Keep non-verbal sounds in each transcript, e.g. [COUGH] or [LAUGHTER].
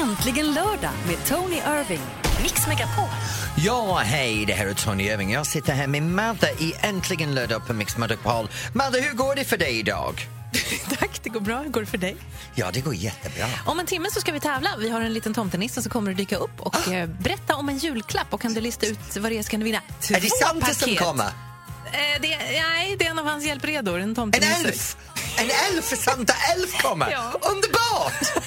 Äntligen lördag med Tony Irving. Mix Megapol. Ja, hej, det här är Tony Irving. Jag sitter här med Madde i Äntligen lördag på Mix Megapol. Madde, hur går det för dig idag? [LAUGHS] Tack, det går bra. Hur går det för dig? Ja, det går jättebra. Om en timme så ska vi tävla. Vi har en liten tomtenisse som kommer att dyka upp och Ah. eh, berätta om en julklapp. Och kan du lista ut vad det är så kan du vinna två är det Santa som paket. kommer? Eh, det, nej, det är en av hans hjälpredor. En En tomtenisse. elf! En elf, Santa elf kommer! [LAUGHS] Ja. Underbart!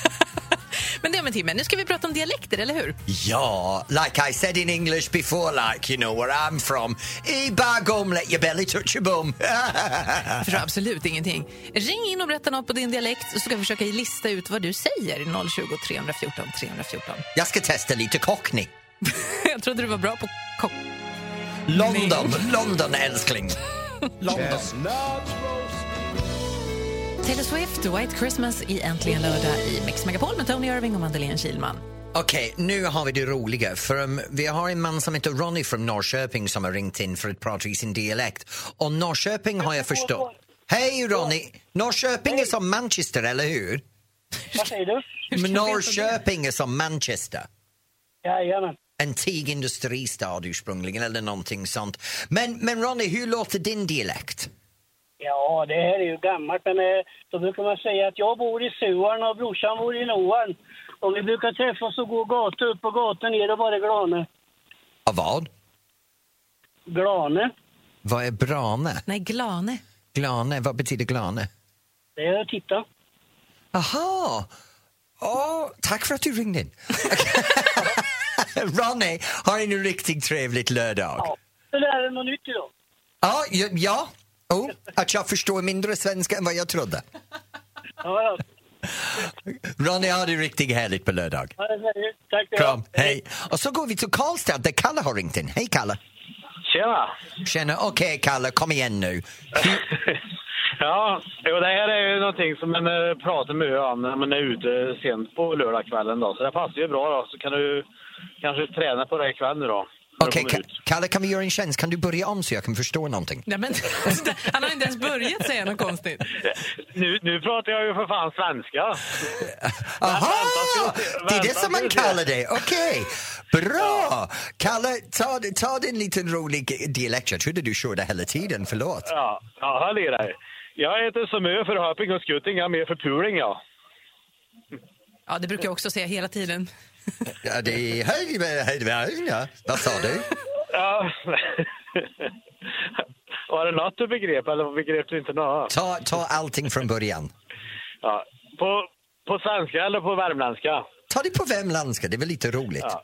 Men det är om en timme. Nu ska vi prata om dialekter, eller hur? Ja, like I said in English before, like you know where I'm from. I bagom, let your belly touch your bum. Förstår absolut ingenting. Ring in och berätta något på din dialekt så ska vi försöka lista ut vad du säger. 020 314 314. Jag ska testa lite cockney. [LAUGHS] Jag trodde du var bra på kock. London, London älskling. [LAUGHS] London. Taylor Swift, White Christmas i Äntligen lördag i Mix Megapol med Tony Irving och Madeleine Kilman. Okej, nu har vi det roliga. För um, Vi har en man som heter Ronny från Norrköping som har ringt in för att prata i sin dialekt. Och Norrköping har jag förstått. Hej Ronny! Norrköping är som Manchester, eller hur? Vad säger du? Men Norrköping är som Manchester. Jajamän. En tigindustristad ursprungligen eller någonting sånt. Men, men Ronny, hur låter din dialekt? Ja, det här är ju gammalt, men eh, då brukar man säga att jag bor i Suarn och brorsan bor i Noarn. Och vi brukar träffas och gå gata upp och gata ner och bara glane. Av vad? Glane, Vad är brane? Nej, Glane. Glane, vad betyder glane? det är att titta. Aha! Åh, tack för att du ringde in. [LAUGHS] Ronny, har en riktigt trevligt lördag. Ja. Så lär dig något nytt idag. Ja, ja, ja. Oh, att jag förstår mindre svenska än vad jag trodde. Ja, ja. Ronny, ha det riktigt härligt på lördag. Ja. Tack. Kram, hej. Och så går vi till Karlstad där Kalle har ringt in. Hej Kalle. Tjena! Tjena, okej Kalle, kom igen nu. [LAUGHS] Ja, jo, det här är ju någonting som man eh, pratar mycket om när man är ute sent på lördagskvällen. Då. Så det passar ju bra. Då. Så kan du kanske träna på det ikväll nu då. Okej, ut. Kalle, kan vi göra en tjänst? Kan du börja om så jag kan förstå någonting? Nej, men, [LAUGHS] han har inte ens börjat säga något konstigt. Nu, nu pratar jag ju för fan svenska. Aha! Det är det som man kallar det. Okej, bra! Kalle, ta, ta din liten rolig dialekt. Jag trodde du körde hela tiden, förlåt. Ja, ja hör i dig. Jag heter som ö för Höping och Skutting. Jag är med för Puling, ja. Ja, det brukar jag också säga hela tiden. Ja, det är... Hej, ja. Vad sa du? ja. Var det något du begrep eller begrep du inte något? Ta, ta allting från början. Ja. På, på svenska eller på värmländska? Ta det på värmländska, det är väl lite roligt. Ja.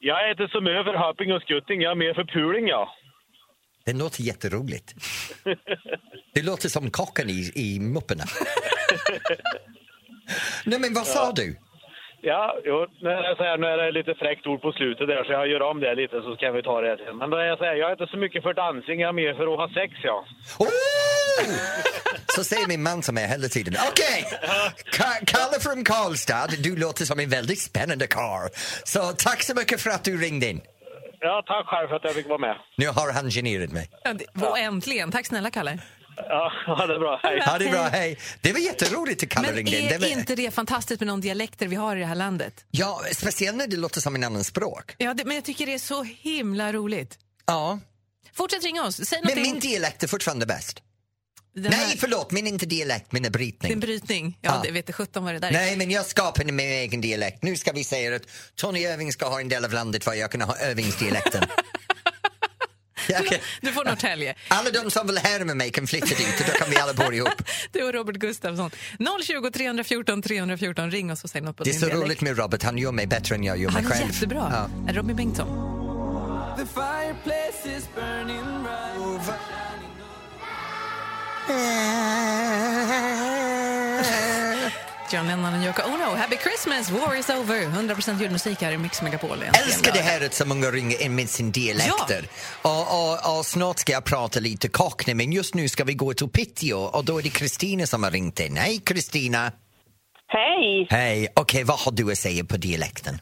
Jag heter som ö för Höping och Skutting. Jag är med för Puling, ja. Det låter jätteroligt. Det låter som kocken i, i Mupparna. [LAUGHS] Nej, men vad sa du? Ja, jo, när jag säger nu är det lite fräckt ord på slutet där så jag gör om det lite så kan vi ta det sen. Men då jag säger jag är inte så mycket för dansing, jag är mer för att ha sex, ja. Oh! Så säger min man som är hela tiden. Okej, Ka- Kalle från Karlstad, du låter som en väldigt spännande karl. Så tack så mycket för att du ringde in. Ja, tack själv för att jag fick vara med. Nu har han generat mig. Ja, det, och äntligen. Tack snälla, Kalle. Ja, [LAUGHS] ha det bra. Hej. Ha det bra, hej. Det var jätteroligt Kalle Men in. Det är var... inte det fantastiskt med de dialekter vi har i det här landet? Ja, speciellt när det låter som en annan språk. Ja, det, men jag tycker det är så himla roligt. Ja, Fortsätt ringa oss. Säg men någonting. min dialekt är fortfarande bäst. Den här- Nej, förlåt, min är inte dialekt, min är brytning. Din brytning. Ja, Ja. det vet sjutton vad det där är. Nej, men jag skapade min egen dialekt. Nu ska vi säga att Tony Irving ska ha en del av landet för jag kan ha övningsdialekten. [LAUGHS] Du får Norrtälje. Alla de som vill härma mig kan flytta dit då kan vi alla bo ihop. [LAUGHS] Du och Robert Gustafsson. 020 314 314. Ring oss och säg något på Det är din så dialekt. roligt med Robert, han gör mig bättre än jag gör mig Han är själv. jättebra. Ja. Är Robin Bengtsson. John Lennon och Yoko Ono. Happy Christmas, war is over. 100% julmusik här i Mix Megapol. Äntligen älskar det här att så många ringer in med sin dialekter. Och, och, och snart ska jag prata lite cockney, men just nu ska vi gå till Piteå och då är det Kristina som har ringt in. Hej Kristina! Hej! Hej, okej vad har du att säga på dialekten?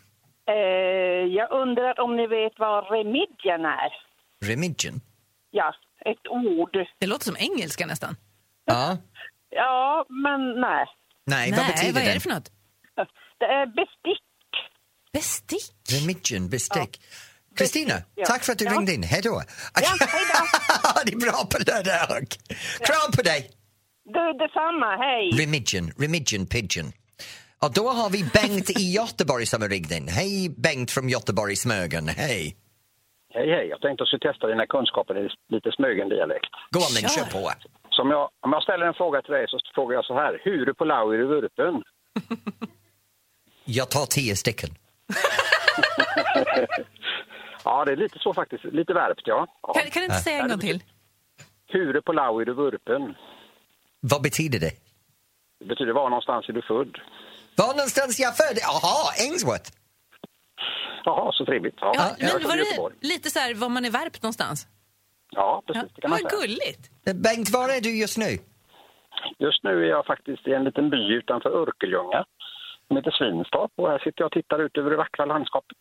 Eh, jag undrar om ni vet vad remidjen är? Remidgen? Ja, ett ord. Det låter som engelska nästan. Ja. Ja, men nej. Nej, Nej, vad betyder vad är det? det för något? Det är bestick. Bestick? Remigen, bestick. Kristina, Ja. tack för att du Ja. ringde in. Hej då. Ja, hej då. [LAUGHS] det är bra på lördag. Kram på dig. Du, detsamma. Hej. Remigen, Remigen Pigeon. Och då har vi Bengt i [LAUGHS] Göteborg som har ringt in. Hej Bengt från Göteborg Smögen. Hej. Hej, hej. Jag tänkte också testa dina kunskaper i lite Smögen-dialekt. Gå on Kör. kör på. Så om jag, om jag ställer en fråga till dig så frågar jag så här. Hur på lau i vurpen? Jag tar tio stycken. [LAUGHS] Ja, det är lite så faktiskt. Lite värpt, ja. ja. Kan, kan du inte säga en gång till? Hur på lau i vurpen? Vad betyder det? Det betyder var någonstans är du född? Var någonstans jag född? Jaha, Ainsworth. Jaha, så trevligt. Ja, Ja, men var det lite så här var man är värpt någonstans? Ja, precis. Det kan man vad säga. gulligt. Bengt, var är du just nu? Just nu är jag faktiskt i en liten by utanför Örkelljunga som heter Svinstorp och här sitter jag och tittar ut över det vackra landskapet.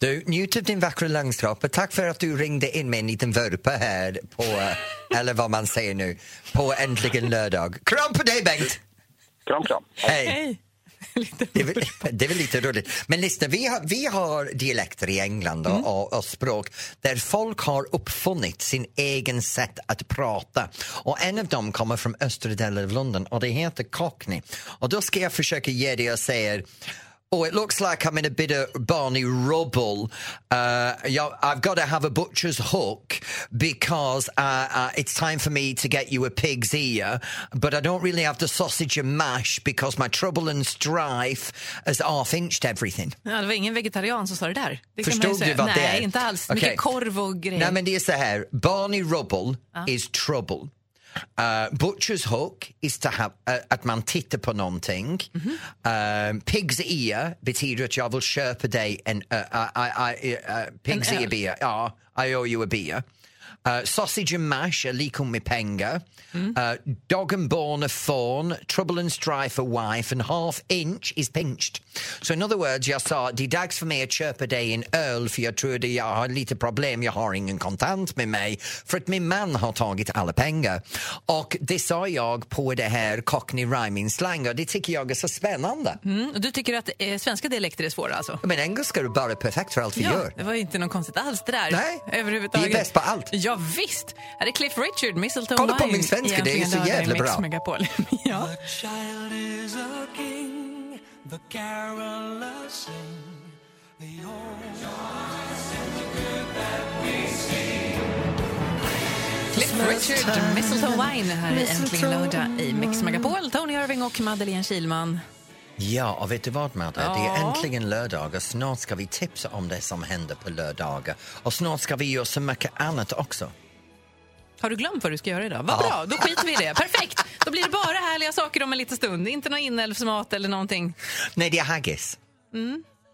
Du, njut av din vackra landskap och tack för att du ringde in med en liten vurpa här på, eh, eller vad man säger nu, på Äntligen lördag. Kram på dig Bengt! Kram, kram. Hej! Hej. [LAUGHS] Lite Det är, väl, det är väl lite roligt. Men lyssna, vi har, vi har dialekter i England och, och, och språk där folk har uppfunnit sin egen sätt att prata. Och en av dem kommer från östra delen av London och det heter cockney. Och då ska jag försöka ge dig och säga Oh, it looks like I'm in a bit of Barney rubble. Uh, I've got to have a butcher's hook because uh, uh, it's time for me to get you a pig's ear, but I don't really have the sausage and mash because my trouble and strife has half-inched everything. Ja, det var ingen vegetarian som sa det där. Det kan man ju Förstod du vad Nej, det är? inte alls. Okej. Mycket korv och grejer. Nej, men det är så här. Barney rubble is trouble. Uh, butcher's hook is to have, uh, att man tittar på någonting. Mhm. Um, pig's ear betyder att jag vill köpa dig en uh, I, I, uh, pig's En ear beer. Ja, I owe you a beer. Uh, sausage and mash är lika med pengar. Mm. Uh, dog and bone a fawn, trouble and strife a wife and half inch is pinched. So in other words, jag sa det är dags för mig att köpa dig en öl för jag tror att jag har lite problem, jag har ingen kontant med mig för att min man har tagit alla pengar. Och det sa jag på det här cockney rhyming slang och det tycker jag är så spännande. Mm, och du tycker att eh, svenska dialekter är svåra alltså? Men engelska är bara perfekt för allt vi Ja, gör. det var inte något konstigt alls det där. Nej, överhuvudtaget. vi är bäst på allt. Ja, visst. Här är Cliff Richard, Mistletoe Kolla på min svenska, det är så jävla Mix bra. Megapol. [LAUGHS] ja. child is a king, the carolers sing. The Cliff Richard, Mistletoe Wine här i Äntligen lördag i Mix Megapol. Tony Irving och Madeleine Kilman. Ja, och vet du vad Madde? Det är Ja. äntligen lördag och snart ska vi tipsa om det som händer på lördagar. Och snart ska vi göra så mycket annat också. Har du glömt vad du ska göra idag? Vad bra, då skiter vi i det. Perfekt! Då blir det bara härliga saker om en liten stund. Inte någon inälvsmat eller någonting. Nej, det är haggis.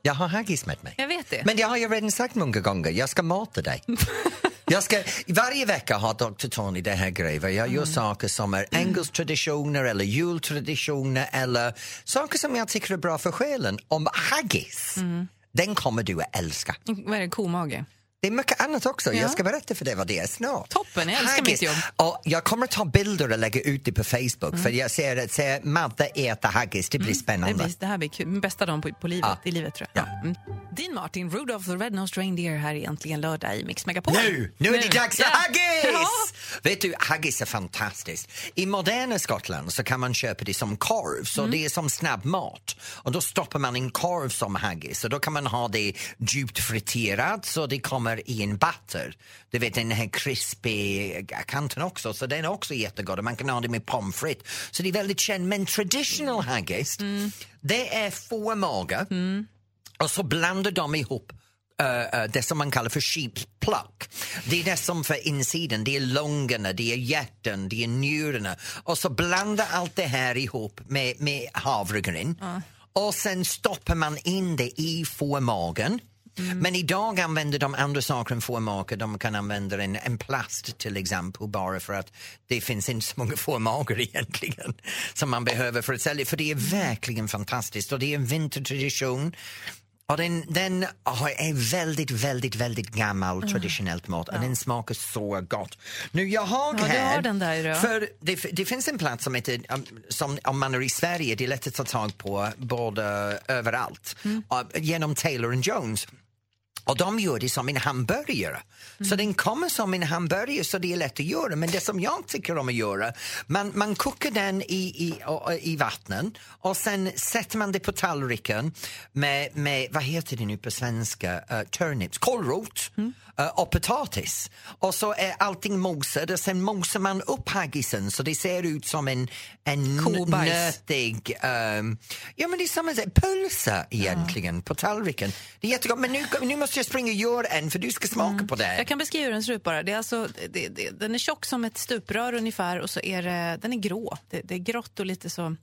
Jag har haggis med mig. Jag vet det. Men jag har ju redan sagt många gånger, jag ska mata dig. [LAUGHS] Jag ska, varje vecka har Dr. Tony det här grejen. Jag gör saker som är engelsk traditioner eller jultraditioner eller saker som jag tycker är bra för själen. Om haggis, den kommer du att älska. Vad är det? Komage? Det är mycket annat också. Ja. Jag ska berätta för dig vad det är snart. Toppen, jag älskar mitt jobb. Och jag kommer ta bilder och lägga ut det på Facebook för jag ser att se Madde äta haggis, det blir Det, spännande. blir, det här blir kul. Bästa dagen på, på livet, Ja. i livet tror jag. Ja. Mm. Dean Martin, Rudolph the Red-Nosed Reindeer här i Äntligen lördag i Mix Megapol. Nu, nu är det dags för haggis! Vet du, haggis är fantastiskt. I moderna Skottland så kan man köpa det som korv, Mm. så det är som snabbmat. Och då stoppar man en korv som haggis och då kan man ha det djupt friterat så det kommer i en batter. Du vet den här crispy kanten också, så den är också jättegod. Och Man kan ha det med pommes frites. Så det är väldigt känt. Men traditional haggis, Mm. det är fårmage och så blandar de ihop eh, eh, det som man kallar för sheep's pluck. Det är det som för insidan, det är lungorna, det är hjärtan, det är njurarna. Och så blandar allt det här ihop med, med havregryn. Och sen stoppar man in det i fårmagen. Men idag använder de andra saker än fårmagar. De kan använda en, en plast till exempel bara för att det finns inte så många fårmagar [LAUGHS] egentligen som man behöver för att sälja. För det är verkligen fantastiskt och det är en vintertradition. Och den, den är väldigt, väldigt, väldigt gammal traditionellt mat och den smakar så gott. Nu jag har Ja, här, har den där, ja. för det, det finns en plats som heter, som om man är i Sverige, det är lätt att ta tag på både överallt, Mm. genom Taylor and Jones. Och de gör det som en hamburgare. Mm. Så den kommer som en hamburgare så det är lätt att göra. Men det som jag tycker om att göra, man, man kokar den i, i, i vattnen och sen sätter man det på tallriken med, med vad heter det nu på svenska, uh, turnips, kålrot Mm. Eh, och potatis. Och så är allting mosat och sen mosar man upp haggisen så det ser ut som en, en Kobajs. nötig, ehm, ja men det är som en pölsa egentligen på tallriken. Det är jättegott men nu, nu måste jag springa och göra en för du ska smaka på det. Jag kan beskriva hur den ser ut bara. Det är alltså, det, det, den är tjock som ett stuprör ungefär och så är det, den är grå. Det, det är grått och lite så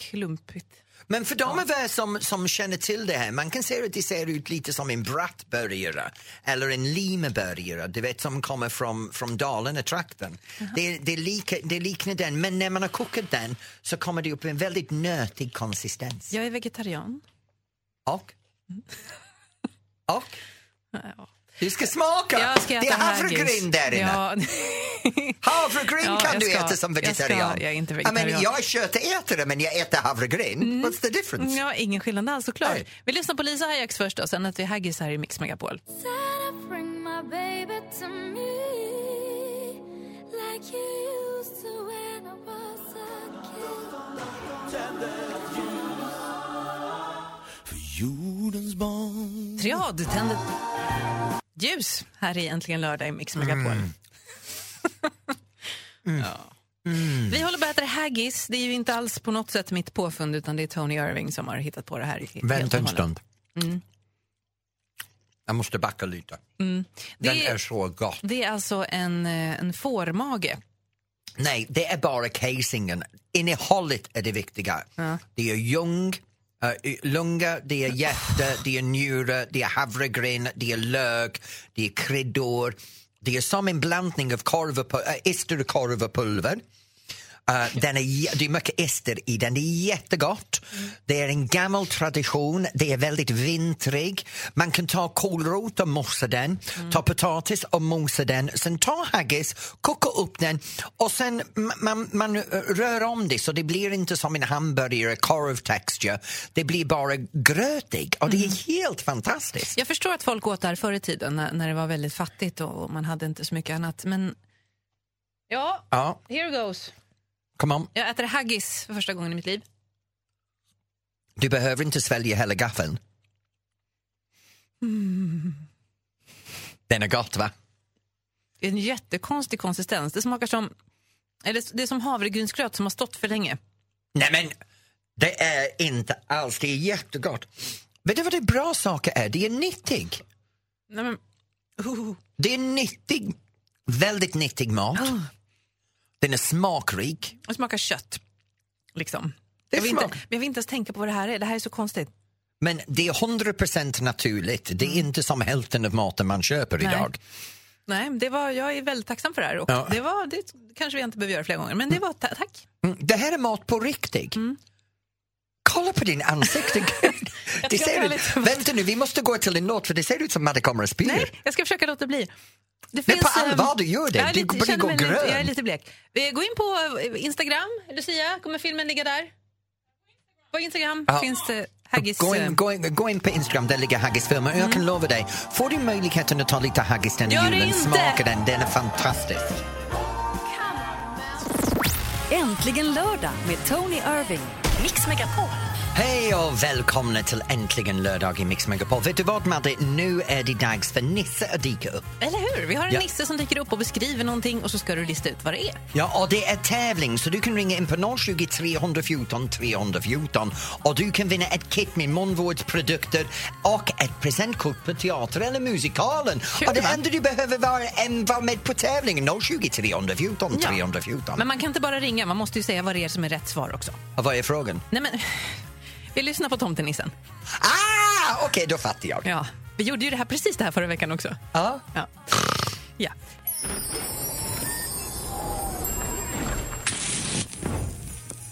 klumpigt. Men för de av er som, som känner till det här, man kan se att det ser ut lite som en brattburgare eller en limeburgare, du vet som kommer från, från Dalarna-trakten. Det, det, lika, det liknar den, men när man har kokat den så kommer det upp en väldigt nötig konsistens. Jag är vegetarian. Och? Och? [LAUGHS] Ja. Du ska smaka! Jag ska äta det är havregryn där inne. Ja. Havregryn Ja, kan du ska- äta som jag ska- vegetarian. jag är inte I mean, vegetarian. jag är köttätare men jag äter havregryn. What's the difference? ja, ingen skillnad alls såklart. Nej. Vi lyssnar på Lisa Ajax först och sen att vi haggis här i Mix Megapol. Triad tänder ljus här i Äntligen lördag i Mix Megapol. [LAUGHS] ja. Vi håller på att äta haggis. Det är ju inte alls på något sätt mitt påfund utan det är Tony Irving som har hittat på det här. Vänta en stund. Jag måste backa lite. Den Det- är så gott. Det är alltså en, eh, en fårmage. Nej, det är bara casingen. Innehållet är det viktiga. Det är ljung, uh, lunga, det är hjärta, det är njure, det är havregryn, det är lök, det är kryddor. Det är som en blandning av korv och, äh, ester och korv och pulver. Uh, den är, det är mycket ester i den, det är jättegott. Det är en gammal tradition, det är väldigt vintrig. Man kan ta kålrot och mosa den, ta potatis och mosa den, sen ta haggis, koka upp den och sen ma- man, man eh, rör om det så det blir inte som en hamburgare, korv texture. Det blir bara grötig och det är helt fantastiskt. Jag förstår att folk åt där förr i tiden när, när det var väldigt fattigt och man hade inte så mycket annat. Men ja, Ja, here goes. Kom on. Jag äter haggis för första gången i mitt liv. Du behöver inte svälja hela gaffeln. Den är gott va? Det är en jättekonstig konsistens. Det smakar som, eller det är som havregrynsgröt som har stått för länge. Nej men, det är inte alls, det är jättegott. Vet du vad det bra saker är? Det är nyttig. Nej, men, oh. Det är nyttig, väldigt nyttig mat. Ah. Den är smakrik. Det smakar kött. Liksom. Det Jag vill, inte, smak- men jag vill inte ens tänka på vad det här är. Det här är så konstigt. Men det är 100% naturligt. Det är inte som hälften av maten man köper Nej. idag. Nej, det var, jag är väldigt tacksam för det här. Och Ja. det, var, det kanske vi inte behöver göra fler gånger, men det var ta- tack. Mm, Det här är mat på riktigt. Kolla på din ansikte. [LAUGHS] det ser ut, lite- vänta nu, vi måste gå till en låt för det ser ut som att det kommer att spira. Nej, jag ska försöka låta bli. Det Men på ehm, allvar, du gör det. Jag, är Du lite, börjar känner gå mig lite, grön. jag är lite blek. Vi går in på eh, Instagram. Lucia, kommer filmen ligga där? På Instagram Ja. finns det haggis... Gå eh, in, gå, in, gå in på Instagram, där ligger haggisfilmer. Jag kan lova dig, får du möjligheten att ta lite haggis den Gör julen, smaka den, den är fantastisk. Äntligen lördag med Tony Irving. Mix Megapol. Hej och välkomna till Äntligen lördag i Mix Megapol. Vet du vad Madde, nu är det dags för Nisse att dyka upp. Eller hur? Vi har en Ja. nisse som dyker upp och beskriver någonting och så ska du lista ut vad det är. Ja, och det är tävling så du kan ringa in på 020 314 314 och du kan vinna ett kit med munvårdsprodukter och ett presentkort på teater eller musikalen. Kul, och det enda du behöver vara, en, vara med på tävlingen 020 314 Ja. 314. Men man kan inte bara ringa, man måste ju säga vad det är som är rätt svar också. Och vad är frågan? Nej men, vi lyssnar på tomtenissen. Ah, okej, då fattar jag. Ja, vi gjorde ju det här precis det här förra veckan också. Ja. Ja. ja.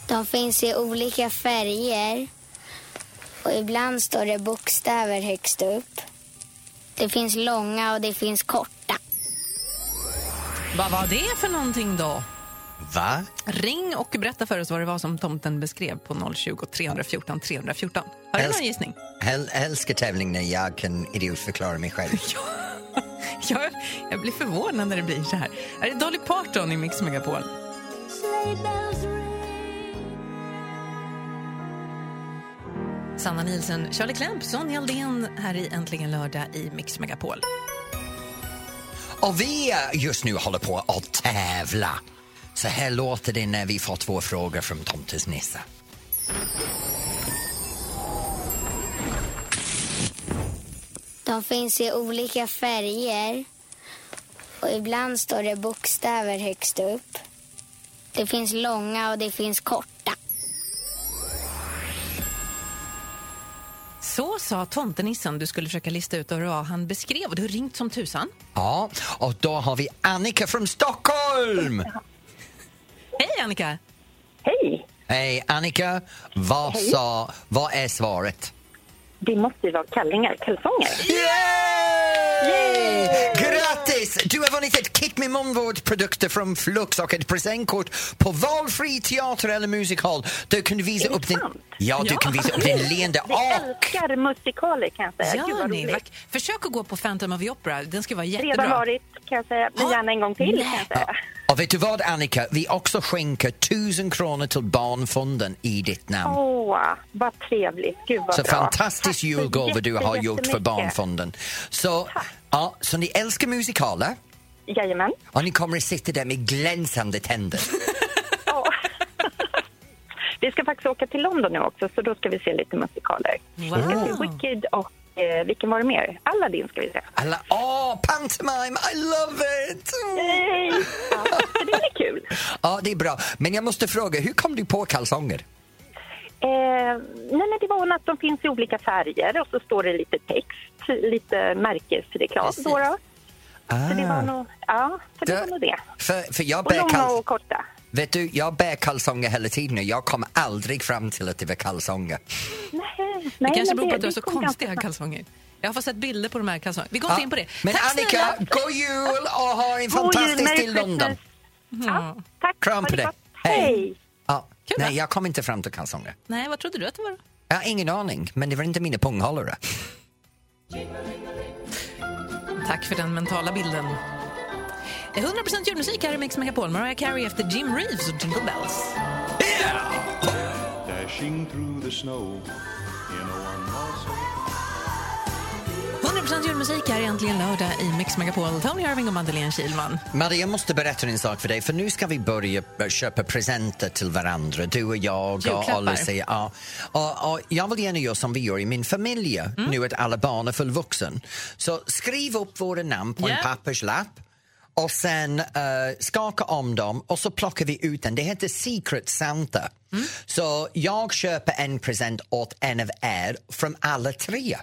De finns i olika färger. Och ibland står det bokstäver högst upp. Det finns långa och det finns korta. Vad var det för någonting då? Va? Ring och berätta för oss vad det var som tomten beskrev på 020 314 314. Har du Helst- någon gissning? Jag älskar tävling när jag kan idiotförklara mig själv. [LAUGHS] Jag, jag blir förvånad när det blir så här. Är det Dolly Parton i Mix Megapol? Sanna Nielsen, Charlie Klemp, Sonja Aldén här i Äntligen lördag i Mix Megapol. Och vi just nu håller på att tävla. Så här låter det när vi får två frågor från Tomtes Nisse. De finns i olika färger. Och ibland står det bokstäver högst upp. Det finns långa och det finns korta. Så sa tomtenissen du skulle försöka lista ut vad han beskrev. Och du har ringt som tusan. Ja, och då har vi Annika från Stockholm! Hej Annika! Hej! Hej Annika, vad, sa, vad är svaret? Det måste ju vara kallingar, kalsonger. Yay! Grattis! Du har vunnit ett kit med munvårdsprodukter från Flux och ett presentkort på valfri teater eller musikhall. Du kan visa Är det upp din... Ja, du kan visa upp din leende Vi och... älskar musikaler kan jag säga. Gud, Gör vad ni? roligt. Vack- Försök att gå på Phantom of the Opera. Den ska vara jättebra. Redan varit kan jag säga, men gärna en gång till kan jag säga. Och vet du vad Annika, vi också skänker tusen kronor till Barnfonden i ditt namn. Åh, vad trevligt. Gud vad Så bra. fantastisk julgåva du har gjort för. Barnfonden. Så, ja, så ni älskar musikaler Jajamän. och ni kommer att sitta där med glänsande tänder. [LAUGHS] Vi ska faktiskt åka till London nu också, så då ska vi se lite musikaler. Vi ska se Wow. Wicked och eh, vilken var det mer? Aladdin ska vi se. Alla, åh, pantomime, I love it! Hej! Ja, det är bra. Men jag måste fråga, hur kom du på kalsonger? Eh, nej, men det var att de finns i olika färger och så står det lite text, lite märkesreklam. Då då. Så det var nog, ja, så det Det- var nog det. För, för jag Och bär långa kals- och korta. Vet du, jag bär kalsonger hela tiden och jag kom aldrig fram till att det var kalsonger. Nej, Det nej, kanske men beror på att du har så det konstiga kalsonger. Jag har fått sett bilder på de här kalsongerna. Vi går inte in på det. Men Tack Annika, snälla. god jul och ha en God jul, fantastisk Merry till London. Ja, tack. Kram på det dig. Hej. Hej. Ja. Kul, Nej, jag kom inte fram till kalsonger. Nej, vad trodde du att det var? Jag har ingen aning, men det var inte mina punghållare. Tack för den mentala bilden. Det är 100% julmusik här i Mix Megapol. Mariah Carey efter Jim Reeves och Jingle Bells. Dashing through the snow 100% julmusik här äntligen lördag i Mix Megapol. Tony Irving och Madeleine Kilman. Maria, jag måste berätta en sak för dig, för nu ska vi börja eh, köpa presenter till varandra, du och jag och, Lucia. Ja. Och, och jag vill gärna göra som vi gör i min familj, Mm. nu att alla barn är fullvuxna. Så skriv upp våra namn på Ja. en papperslapp och sen eh, skaka om dem och så plockar vi ut den. Det heter Secret Santa. Mm. Så jag köper en present åt en av er från alla tre.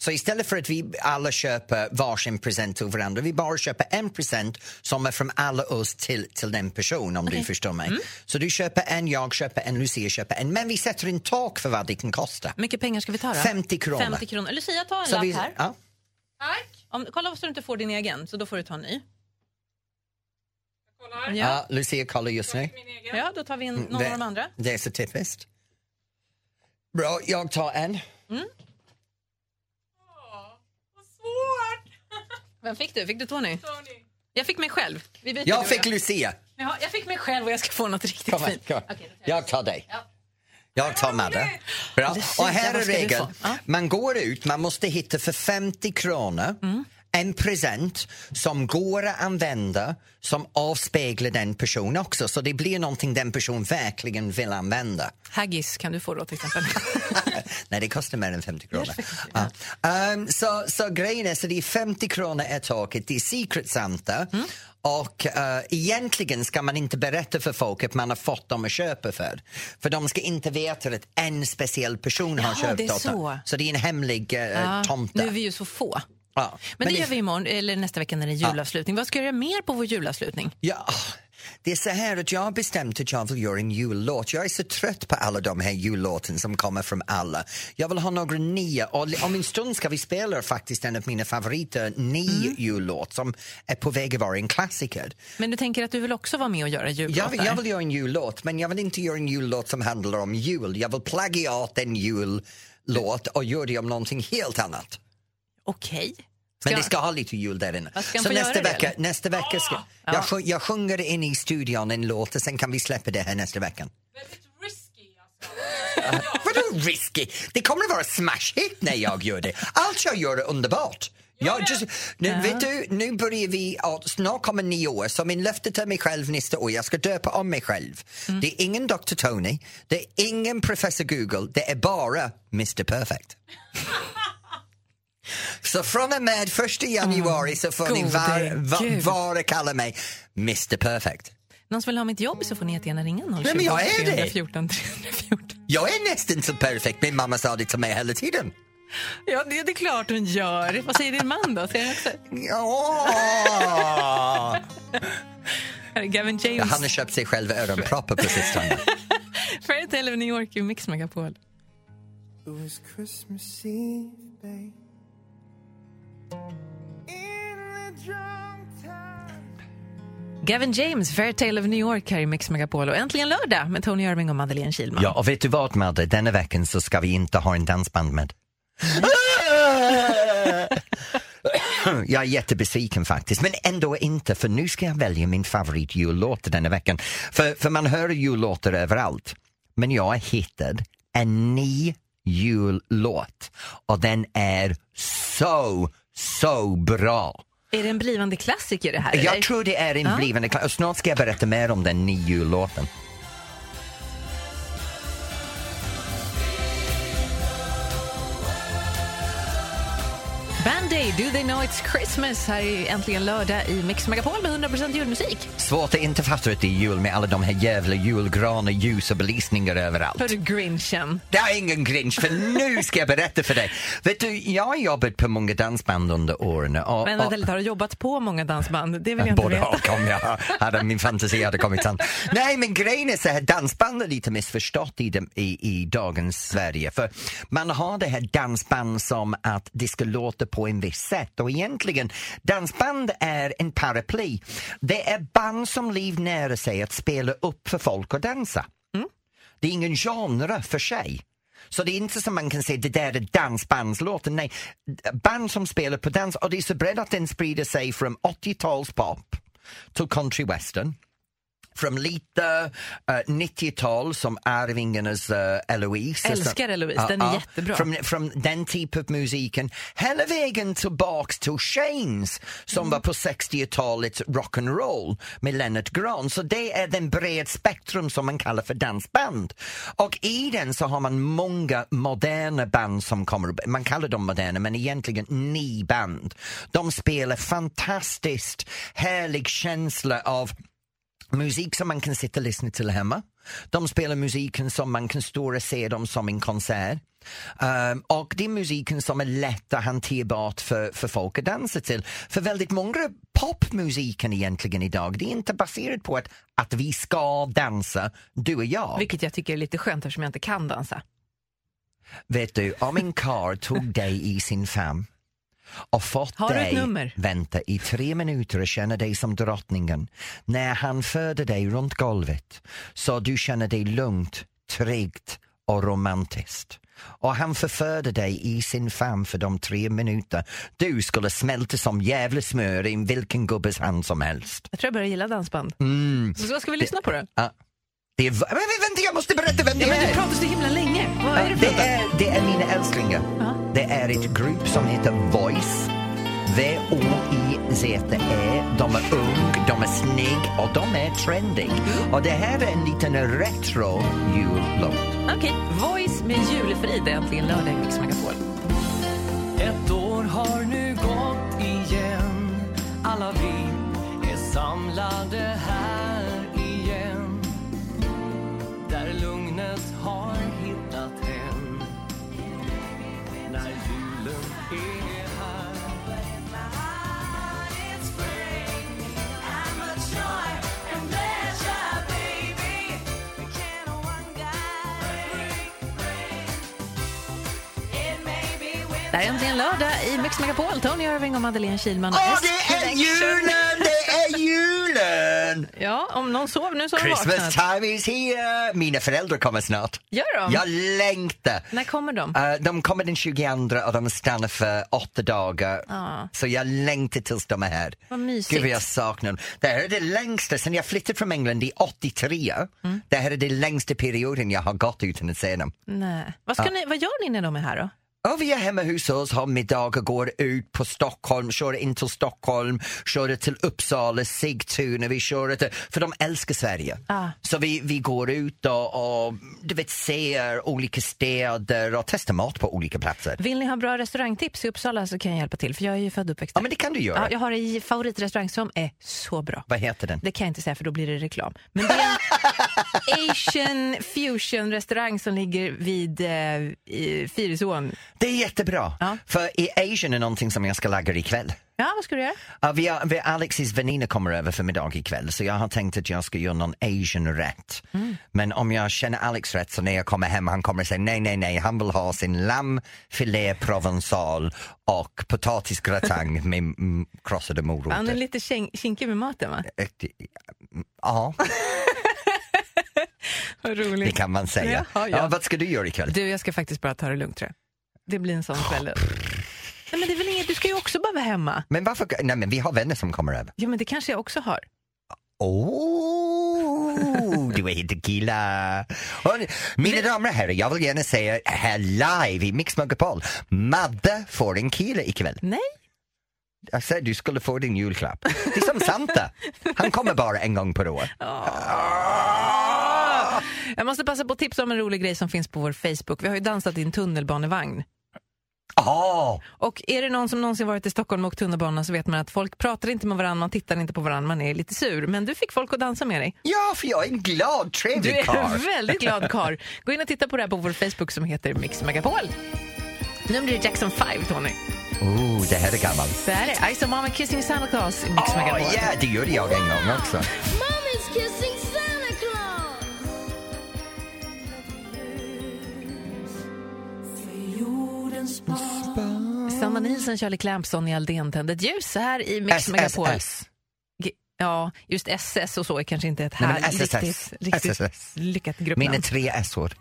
Så istället för att vi alla köper varsin present till varandra, vi bara köper en present som är från alla oss till, till den person om du förstår mig. Mm. Så du köper en, jag köper en, Lucia köper en. Men vi sätter en tak för vad det kan kosta. Mycket pengar ska vi ta då? 50 kronor. 50 kronor. Lucia, ta en Så lapp vi, här. ja. Om, kolla så du inte får din egen, så då får du ta en ny. Ja, Ja, Lucia kollar just nu. ja då tar vi en, någon av de andra. Det är så typiskt. Bra, jag tar en. Vem fick du? Fick du Tony? Jag fick mig själv. Vi byter Jag nu, fick ja. Lucia. Ja, jag fick mig själv och jag ska få något riktigt Kom fint. kom tar Jag tar dig. Jag tar Madde. Bra. Lucia, Och här är regeln. Ja. Man går ut, man måste hitta för 50 kronor Mm. En present som går att använda som avspeglar den personen också. Så det blir någonting den personen verkligen vill använda. Haggis kan du få då till exempel. [LAUGHS] Nej, det kostar mer än 50 kronor. Ja. Ehm, så, så grejen är så det är 50 kronor är taket, det är Secret Santa Mm. och uh, egentligen ska man inte berätta för folk att man har fått dem att köpa för. För de ska inte veta att en speciell person har köpt det åt dem. så. Så det är en hemlig uh, tomte. nu är vi ju så få. Ja. Men, det gör vi imorgon, eller nästa vecka när det är julavslutning. Vad ska jag göra mer på vår julavslutning? Ja, Det är så här att jag har bestämt att jag vill göra en jullåt. Jag är så trött på alla de här jullåten som kommer från alla. Jag vill ha några nya och om en stund ska vi spela faktiskt en av mina favoriter, ny Mm. jullåt som är på väg att vara en klassiker. Men du tänker att du vill också vara med och göra jullåtar? Jag vill, jag vill göra en jullåt, men jag vill inte göra en jullåt som handlar om jul. Jag vill plagiat en jullåt och göra det om någonting helt annat. Okej. Men Ska- det ska ha lite jul där inne. Ja, Så nästa det, vecka, nästa vecka ska, Ja. jag, sjung, jag sjunger in i studion en låt och sen kan vi släppa det här nästa vecka. Vadå risky? Det kommer att vara smash hit när jag gör det. Allt jag gör är underbart. Jag just, nu, vet du, nu börjar vi, ja, snart kommer nio år, så min löfte till mig själv nästa år, jag ska döpa om mig själv. Det är ingen Dr Tony, det är ingen Professor Google, det är bara Mr Perfect. [LAUGHS] Så från och med första januari så får ni gode var, var, bara kalla mig Mr Perfect. Någon som vill ha mitt jobb så får ni jättegärna ringa 020 Nej, men jag är det. 314 314. Jag är nästan så perfekt, min mamma sa det till mig hela tiden. Ja, det, det är klart hon gör. Vad säger din man då? Säger han också? Ja. Gavin James. Han har köpt sig själv öronproppar på sistone. [LAUGHS] Fairytale of New York i Mix Megapol. It was Christmas Eve, babe. Gavin James, Fairytale of New York här i Mix Megapol. Och äntligen lördag med Tony Irving och Madeleine Kilman. Ja, och vet du vad Madde, denna veckan så ska vi inte ha en dansband med. [LAUGHS] Jag är jättebesviken faktiskt, men ändå inte för nu ska jag välja min favoritjullåt denna veckan. För, för man hör jullåtar överallt, men jag har hittat en ny jullåt och den är så, så bra. Är det en blivande klassiker det här? eller? Jag tror det är en blivande klass. Snart ska jag berätta mer om den nya jullåten. Band-Aid, Do They Know It's Christmas här är äntligen lördag i Mix Megapol med 100% julmusik. Svårt att inte fatta att det är jul med alla de här jävla julgranar, ljus och belysningar överallt. Hörru Grinchen. Det är ingen grinch, för nu ska jag berätta för dig. Vet du, jag har jobbat på många dansband under åren. Och, Men vänta lite, har du jobbat på många dansband? Det vill jag inte Både veta. och om jag hade min fantasi hade kommit sant. Nej men grejen är så här, dansband är lite missförstått i, dem- i, i dagens Sverige. För man har det här dansband som att det ska låta på en viss sätt och egentligen dansband är en paraply. Det är band som livnär sig att spela upp för folk och dansa. Det är ingen genre för sig. Så det är inte som man kan säga det där är dansbandslåten. Nej, band som spelar på dans och det är så brett att den sprider sig från 80-talspop till country western. Från lite eh, 90-tal som Arvingarnas uh, Eloise. Älskar Eloise, den är jättebra. Från, från den typen av musiken hela vägen tillbaks till Shanes som Mm. var på 60-talets rock'n'roll med Leonard Grahn. Så det är den bred spektrum som man kallar för dansband. Och i den så har man många moderna band som kommer upp. Man kallar dem moderna men egentligen ni band. De spelar fantastiskt härlig känsla av musik som man kan sitta och lyssna till hemma. De spelar musiken som man kan stå och se dem som en konsert. Um, och det är musiken som är lätt och hanterbart för, för folk att dansa till. För väldigt många popmusiken egentligen idag, det är inte baserat på att, att vi ska dansa, du och jag. Vilket jag tycker är lite skönt eftersom jag inte kan dansa. Vet du, om en karl tog dig i sin famn och fått Har dig nummer? vänta i tre minuter och känna dig som drottningen när han förde dig runt golvet så du känner dig lugnt, tryggt och romantiskt. Och han förförde dig i sin famn för de tre minuter. Du skulle smälta som jävla smör i vilken gubbes hand som helst. Jag tror jag börjar gilla dansband. Mm. Så vad ska vi lyssna på då? Ja. Det är, men vänta, jag måste berätta vem det Ja, men är! du pratar så himla länge. Vad är det för det, är, det är mina älsklingar. Det är ett grupp som heter Voice. V-O-I-Z-E. De är ung, de är snygg och de är trendig. Och det här är en liten retro jullåt. Okej, Voice med julefrid är äntligen lördag i Mix Megapol. Ett år har nu gått igen Alla vi är samlade här Det är äntligen lördag i Mix Megapol. Tony Irving och Madeleine Kilman. Och det är julen! Ja, om någon sover nu så har Christmas vaknat. time is here! Mina föräldrar kommer snart. Gör de? Jag längtar! När kommer de? Eh, de kommer den 22 och de stannar för åtta dagar. Ja. Så jag längtar tills de är här. Vad mysigt. Gud vad jag saknar dem. Det här är det längsta, sen jag flyttade från England i 83. Mm. Det här är det längsta perioden jag har gått utan att se dem. Nej. Vad, ska Ja. ni, vad gör ni när de är här då? Vi är hemma hos oss, har middagar, går ut på Stockholm, kör in till Stockholm, kör till Uppsala, Sigtuna, vi kör till, för de älskar Sverige. Ah. Så vi, vi går ut och, och du vet, ser olika städer och testar mat på olika platser. Vill ni ha bra restaurangtips i Uppsala så kan jag hjälpa till för jag är ju född och uppväxt Ja, men det kan du göra. Ja, jag har en favoritrestaurang som är så bra. Vad heter den? Det kan jag inte säga för då blir det reklam. Men det är en [LAUGHS] Asian fusion restaurang som ligger vid eh, Fyrisån. Det är jättebra, för i Asian är någonting som jag ska laga ikväll. Ja, vad ska du göra? Ja, vi har, vi, Alexis väninna kommer över för middag ikväll så jag har tänkt att jag ska göra någon asian rätt. Mm. Men om jag känner Alex rätt så när jag kommer hem han kommer säga nej, nej, nej, han vill ha sin lammfilé provençal och potatisgratäng [LAUGHS] med mm, krossade morötter. Han är lite kink- kinkig med maten va? Ja, [LAUGHS] Vad roligt. det kan man säga. Jaha, ja. Ja, vad ska du göra ikväll? Du, jag ska faktiskt bara ta det lugnt tror jag. Det blir en sån kväll. Nej, men det är väl inget, du ska ju också bara vara hemma. Men varför? Nej, men vi har vänner som kommer över. Ja, men det kanske jag också har. Oh, du är inte killa. Mina damer och herrar, jag vill gärna säga här live i Mix Megapol. Madde får en kille ikväll. Nej. Jag sa du skulle få din julklapp. Det är som Santa. Han kommer bara en gång per år. Jag måste passa på att tipsa om en rolig grej som finns på vår Facebook. Vi har ju dansat i en tunnelbanevagn. Oh. Och är det någon som någonsin varit i Stockholm och åkt tunnelbana så vet man att folk pratar inte med varandra, man tittar inte på varandra, man är lite sur. Men du fick folk att dansa med dig. Ja, för jag är en glad, Du trevlig är karl. en väldigt glad karl. Gå in och titta på det här på vår Facebook som heter Mix Megapol. Nu blir det Jackson 5, Tony. Oh, det här är gammalt. Det här är I saw mama kissing Santa Claus i Mix Åh, Megapol. ja, det gjorde jag en gång också. Sanna Nilsson, Charlie Clampson i Aldén tände ett ljus här i Mix Megapol. Ja, just SS och så är kanske inte ett här riktigt, riktigt SSS. lyckat gruppnamn. Mina tre S-ord.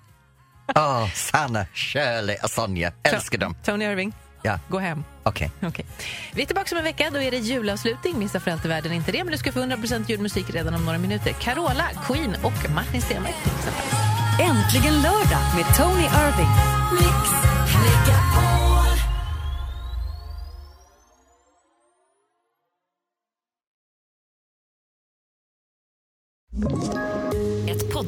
Oh, [LAUGHS] Sanna, Shirley och Sonja. Älskar dem. Tony Irving, Ja, gå hem. okej. Okej. Vi är tillbaka om en vecka. Då är det julavslutning. Missa för allt i världen inte det. Men du ska få 100% julmusik redan om några minuter. Carola, Queen och Martin Stenmarck till exempel. Äntligen lördag med Tony Irving. Ett